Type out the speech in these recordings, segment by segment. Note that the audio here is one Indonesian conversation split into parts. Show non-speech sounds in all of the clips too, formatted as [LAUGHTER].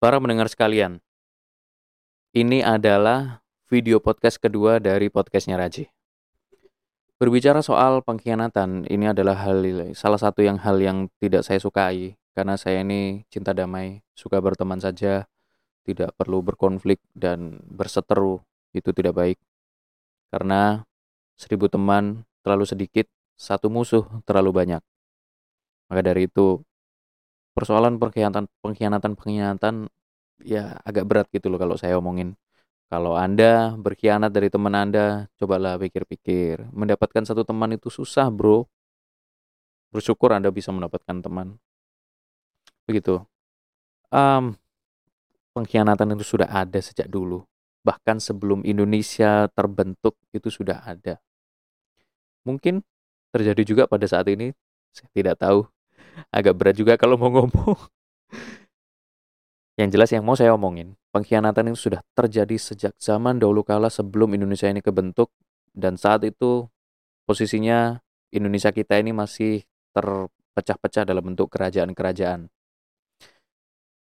Para pendengar sekalian, ini adalah video podcast kedua dari podcastnya Raji. Berbicara soal pengkhianatan, ini adalah hal salah satu yang hal yang tidak saya sukai karena saya ini cinta damai, suka berteman saja, tidak perlu berkonflik dan berseteru, itu tidak baik. Karena seribu teman terlalu sedikit, satu musuh terlalu banyak. Maka dari itu, persoalan pengkhianatan pengkhianatan pengkhianatan ya agak berat gitu loh kalau saya omongin. Kalau Anda berkhianat dari teman Anda, cobalah pikir-pikir. Mendapatkan satu teman itu susah, bro. Bersyukur Anda bisa mendapatkan teman. Begitu. Um, pengkhianatan itu sudah ada sejak dulu. Bahkan sebelum Indonesia terbentuk, itu sudah ada. Mungkin terjadi juga pada saat ini, saya tidak tahu. Agak berat juga kalau mau ngomong. Yang jelas yang mau saya omongin, pengkhianatan itu sudah terjadi sejak zaman dahulu kala sebelum Indonesia ini kebentuk dan saat itu posisinya Indonesia kita ini masih terpecah-pecah dalam bentuk kerajaan-kerajaan.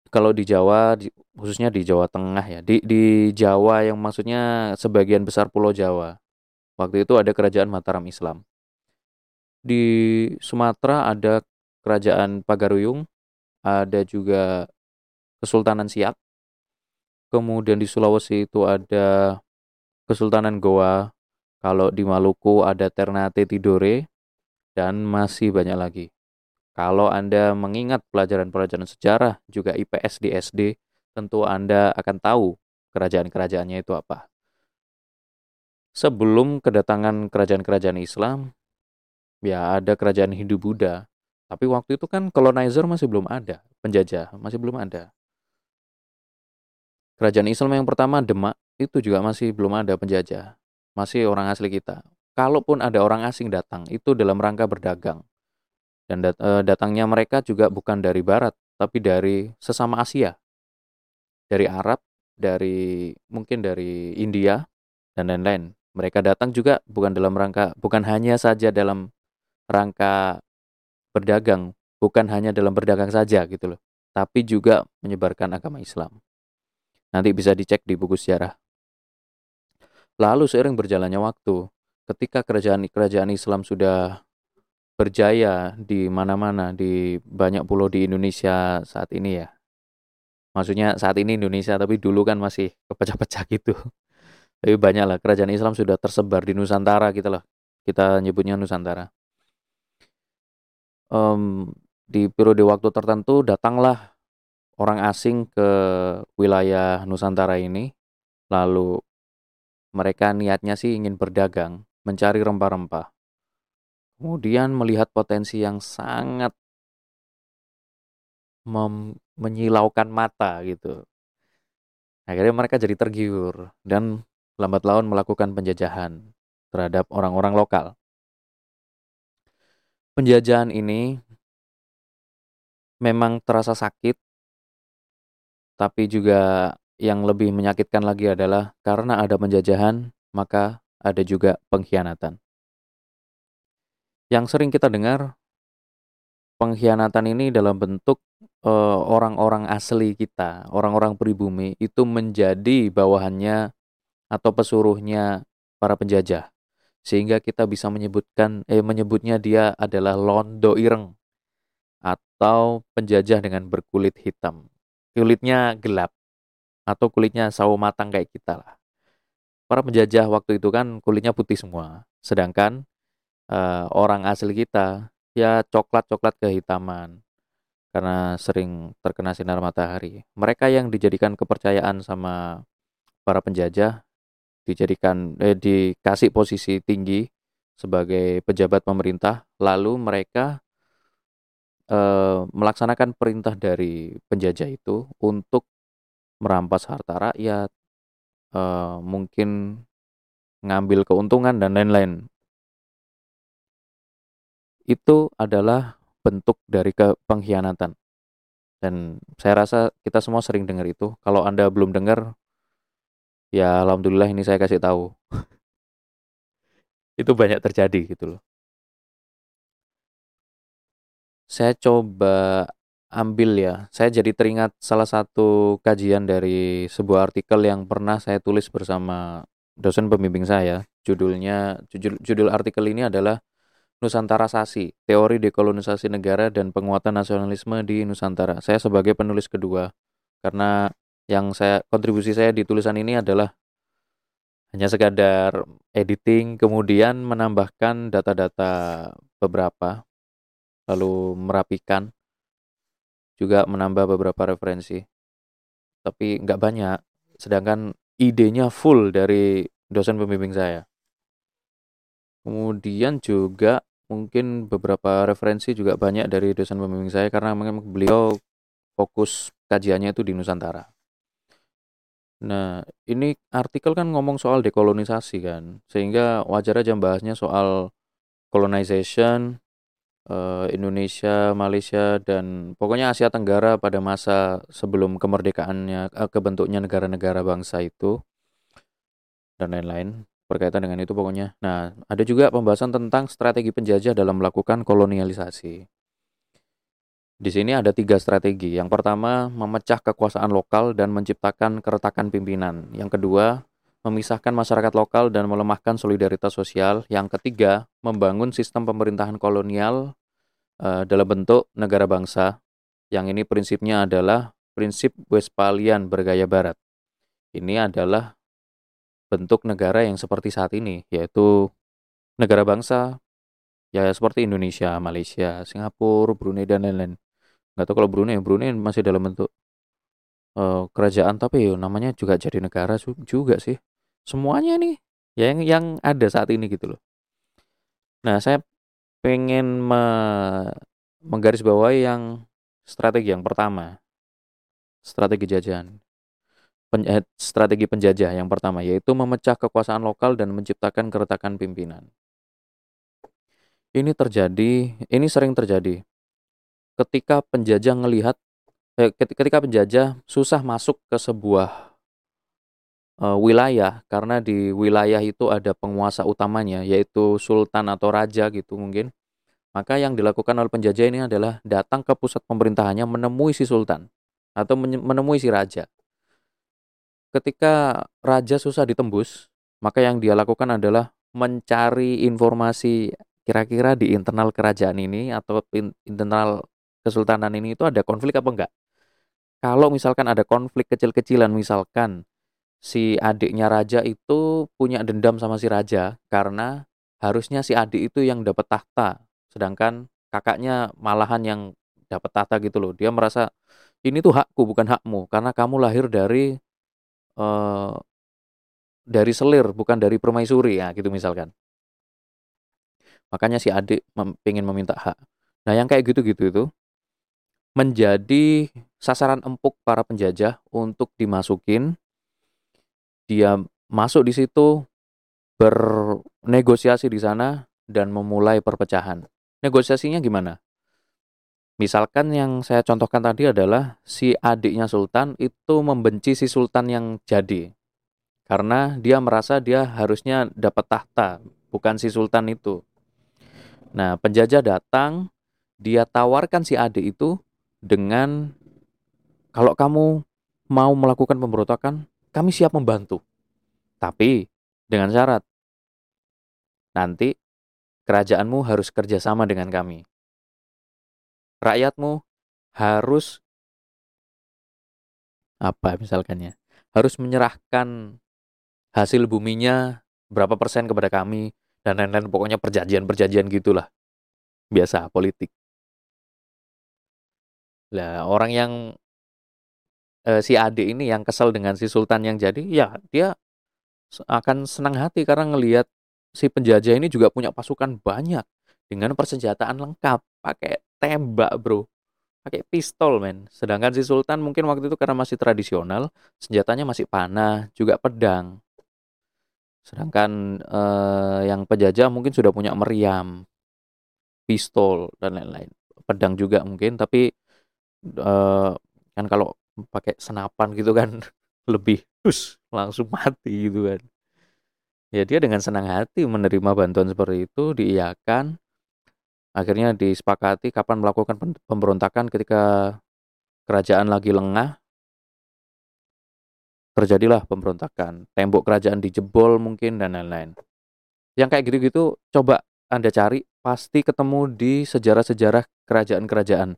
Kalau di Jawa, khususnya di Jawa Tengah ya, di, di Jawa yang maksudnya sebagian besar Pulau Jawa, waktu itu ada kerajaan Mataram Islam. Di Sumatera ada kerajaan Pagaruyung, ada juga Kesultanan Siak. Kemudian di Sulawesi itu ada Kesultanan Goa. Kalau di Maluku ada Ternate Tidore dan masih banyak lagi. Kalau Anda mengingat pelajaran-pelajaran sejarah juga IPS di SD, tentu Anda akan tahu kerajaan-kerajaannya itu apa. Sebelum kedatangan kerajaan-kerajaan Islam, ya ada kerajaan Hindu Buddha. Tapi waktu itu kan colonizer masih belum ada, penjajah masih belum ada. Kerajaan Islam yang pertama Demak itu juga masih belum ada penjajah, masih orang asli kita. Kalaupun ada orang asing datang, itu dalam rangka berdagang. Dan dat e, datangnya mereka juga bukan dari barat, tapi dari sesama Asia. Dari Arab, dari mungkin dari India dan lain-lain. Mereka datang juga bukan dalam rangka bukan hanya saja dalam rangka berdagang, bukan hanya dalam berdagang saja gitu loh, tapi juga menyebarkan agama Islam. Nanti bisa dicek di buku sejarah. Lalu seiring berjalannya waktu, ketika kerajaan-kerajaan Islam sudah berjaya di mana-mana di banyak pulau di Indonesia saat ini ya. Maksudnya saat ini Indonesia tapi dulu kan masih kepecah-pecah gitu. Tapi banyak lah kerajaan Islam sudah tersebar di Nusantara gitu lah. Kita nyebutnya Nusantara. Um, di periode waktu tertentu datanglah orang asing ke wilayah Nusantara ini, lalu mereka niatnya sih ingin berdagang, mencari rempah-rempah. Kemudian melihat potensi yang sangat menyilaukan mata gitu. Akhirnya mereka jadi tergiur dan lambat laun melakukan penjajahan terhadap orang-orang lokal. Penjajahan ini memang terasa sakit tapi juga yang lebih menyakitkan lagi adalah karena ada penjajahan, maka ada juga pengkhianatan. Yang sering kita dengar, pengkhianatan ini dalam bentuk eh, orang-orang uh, asli kita, orang-orang pribumi itu menjadi bawahannya atau pesuruhnya para penjajah. Sehingga kita bisa menyebutkan eh menyebutnya dia adalah londo ireng atau penjajah dengan berkulit hitam kulitnya gelap atau kulitnya sawo matang kayak kita lah. Para penjajah waktu itu kan kulitnya putih semua, sedangkan uh, orang asli kita ya coklat-coklat kehitaman karena sering terkena sinar matahari. Mereka yang dijadikan kepercayaan sama para penjajah dijadikan eh, dikasih posisi tinggi sebagai pejabat pemerintah, lalu mereka Eh, melaksanakan perintah dari penjajah itu untuk merampas harta rakyat, uh, mungkin ngambil keuntungan dan lain-lain. Itu adalah bentuk dari ke pengkhianatan. Dan saya rasa kita semua sering dengar itu. Kalau Anda belum dengar, ya alhamdulillah ini saya kasih tahu. Itu banyak terjadi gitu loh. Saya coba ambil ya, saya jadi teringat salah satu kajian dari sebuah artikel yang pernah saya tulis bersama dosen pembimbing saya. Judulnya judul, judul artikel ini adalah Nusantara Sasi, Teori Dekolonisasi Negara dan Penguatan Nasionalisme di Nusantara. Saya sebagai penulis kedua karena yang saya kontribusi saya di tulisan ini adalah hanya sekadar editing kemudian menambahkan data-data beberapa lalu merapikan juga menambah beberapa referensi. Tapi nggak banyak. Sedangkan idenya full dari dosen pembimbing saya. Kemudian juga mungkin beberapa referensi juga banyak dari dosen pembimbing saya karena memang beliau fokus kajiannya itu di Nusantara. Nah, ini artikel kan ngomong soal dekolonisasi kan, sehingga wajar aja bahasnya soal colonization, uh, Indonesia, Malaysia, dan pokoknya Asia Tenggara pada masa sebelum kemerdekaannya, uh, kebentuknya negara-negara bangsa itu, dan lain-lain berkaitan dengan itu pokoknya. Nah, ada juga pembahasan tentang strategi penjajah dalam melakukan kolonialisasi. Di sini ada tiga strategi. Yang pertama, memecah kekuasaan lokal dan menciptakan keretakan pimpinan. Yang kedua, memisahkan masyarakat lokal dan melemahkan solidaritas sosial. Yang ketiga, membangun sistem pemerintahan kolonial uh, dalam bentuk negara bangsa. Yang ini prinsipnya adalah prinsip Westphalian bergaya barat. Ini adalah bentuk negara yang seperti saat ini, yaitu negara bangsa ya seperti Indonesia, Malaysia, Singapura, Brunei dan lain-lain. Nggak tahu kalau Brunei, Brunei masih dalam bentuk uh, kerajaan tapi namanya juga jadi negara juga sih semuanya nih yang yang ada saat ini gitu loh. Nah, saya pengen me menggarisbawahi yang strategi yang pertama. Strategi jajahan. Pen, eh, strategi penjajah yang pertama yaitu memecah kekuasaan lokal dan menciptakan keretakan pimpinan. Ini terjadi, ini sering terjadi. Ketika penjajah melihat eh, ketika penjajah susah masuk ke sebuah uh, wilayah karena di wilayah itu ada penguasa utamanya yaitu sultan atau raja gitu mungkin. Maka yang dilakukan oleh penjajah ini adalah datang ke pusat pemerintahannya menemui si sultan atau menemui si raja. Ketika raja susah ditembus, maka yang dia lakukan adalah mencari informasi kira-kira di internal kerajaan ini atau internal kesultanan ini itu ada konflik apa enggak. Kalau misalkan ada konflik kecil-kecilan misalkan si adiknya raja itu punya dendam sama si raja karena harusnya si adik itu yang dapat tahta sedangkan kakaknya malahan yang dapat tahta gitu loh. Dia merasa ini tuh hakku bukan hakmu karena kamu lahir dari uh, dari selir bukan dari permaisuri. Ya gitu misalkan. Makanya si adik mem pengen meminta hak. Nah yang kayak gitu-gitu itu menjadi sasaran empuk para penjajah untuk dimasukin dia masuk di situ bernegosiasi di sana dan memulai perpecahan. Negosiasinya gimana? Misalkan yang saya contohkan tadi adalah si adiknya sultan itu membenci si sultan yang jadi. Karena dia merasa dia harusnya dapat tahta, bukan si sultan itu. Nah, penjajah datang, dia tawarkan si adik itu dengan kalau kamu mau melakukan pemberontakan, kami siap membantu. Tapi dengan syarat, nanti kerajaanmu harus kerjasama dengan kami. Rakyatmu harus apa misalkan ya, harus menyerahkan hasil buminya berapa persen kepada kami dan lain-lain pokoknya perjanjian-perjanjian gitulah. Biasa politik. Lah orang yang uh, si adik ini yang kesel dengan si sultan yang jadi, ya dia akan senang hati karena ngelihat si penjajah ini juga punya pasukan banyak dengan persenjataan lengkap, pakai tembak, Bro. Pakai pistol, men. Sedangkan si sultan mungkin waktu itu karena masih tradisional, senjatanya masih panah, juga pedang. Sedangkan uh, yang penjajah mungkin sudah punya meriam, pistol dan lain-lain. Pedang juga mungkin, tapi uh, kan kalau pakai senapan gitu kan [LAUGHS] lebih terus langsung mati gitu kan. Ya dia dengan senang hati menerima bantuan seperti itu diiakan akhirnya disepakati kapan melakukan pemberontakan ketika kerajaan lagi lengah. Terjadilah pemberontakan tembok kerajaan dijebol mungkin dan lain-lain. Yang kayak gitu-gitu coba anda cari pasti ketemu di sejarah-sejarah kerajaan-kerajaan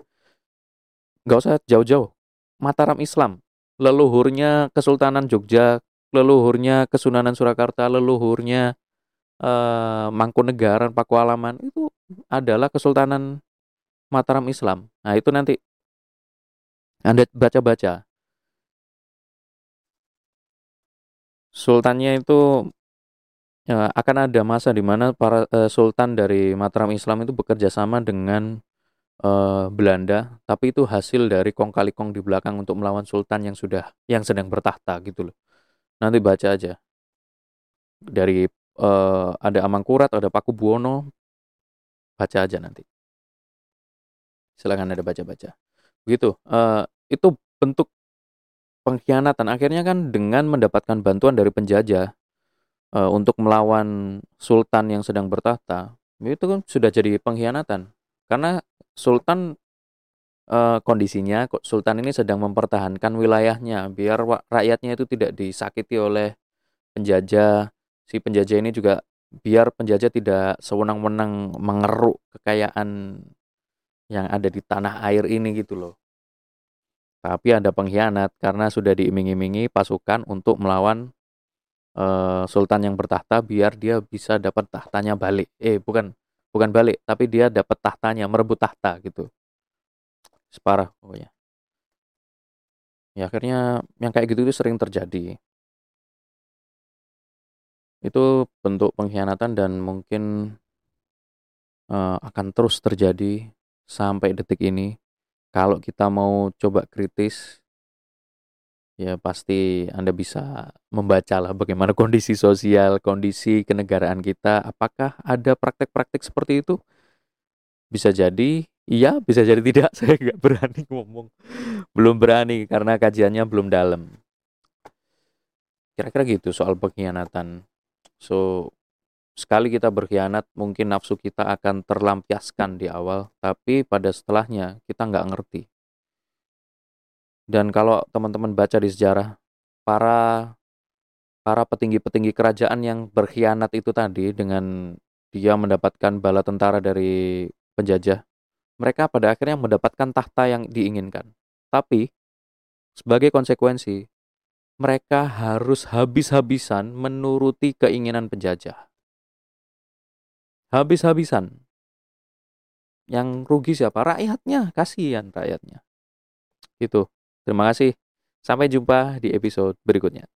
nggak usah jauh-jauh Mataram Islam leluhurnya Kesultanan Jogja leluhurnya Kesunanan Surakarta leluhurnya uh, Mangkunegaran Pakualaman itu adalah Kesultanan Mataram Islam nah itu nanti anda baca-baca. Sultannya itu ya, akan ada masa di mana para uh, sultan dari Mataram Islam itu bekerja sama dengan uh, Belanda, tapi itu hasil dari kong kali kong di belakang untuk melawan sultan yang sudah yang sedang bertahta gitu loh. Nanti baca aja. Dari uh, ada Amangkurat, ada Paku Buwono, baca aja nanti. Silakan ada baca-baca. Begitu. Uh, itu bentuk pengkhianatan. Akhirnya kan dengan mendapatkan bantuan dari penjajah uh, untuk melawan sultan yang sedang bertahta, itu kan sudah jadi pengkhianatan. Karena sultan uh, kondisinya sultan ini sedang mempertahankan wilayahnya biar rakyatnya itu tidak disakiti oleh penjajah. Si penjajah ini juga biar penjajah tidak sewenang-wenang mengeruk kekayaan yang ada di tanah air ini gitu loh. Tapi ada pengkhianat karena sudah diiming-imingi pasukan untuk melawan uh, sultan yang bertahta biar dia bisa dapat tahtanya balik. Eh, bukan bukan balik, tapi dia dapat tahtanya, merebut tahta gitu. Separah pokoknya. Ya akhirnya yang kayak gitu itu sering terjadi. Itu bentuk pengkhianatan dan mungkin uh, akan terus terjadi sampai detik ini, kalau kita mau coba kritis, ya pasti Anda bisa membaca lah bagaimana kondisi sosial, kondisi kenegaraan kita. Apakah ada praktek-praktek seperti itu? Bisa jadi iya, bisa jadi tidak. [LAUGHS] Saya nggak berani ngomong. Belum berani karena kajiannya belum dalam. Kira-kira gitu soal pengkhianatan. So, Sekali kita berkhianat, mungkin nafsu kita akan terlampiaskan di awal, tapi pada setelahnya kita nggak ngerti. Dan kalau teman-teman baca di sejarah, para para petinggi-petinggi kerajaan yang berkhianat itu tadi dengan dia mendapatkan bala tentara dari penjajah, mereka pada akhirnya mendapatkan tahta yang diinginkan. Tapi sebagai konsekuensi, mereka harus habis-habisan menuruti keinginan penjajah habis-habisan. Yang rugi siapa? Rakyatnya, kasihan rakyatnya. Itu. Terima kasih. Sampai jumpa di episode berikutnya.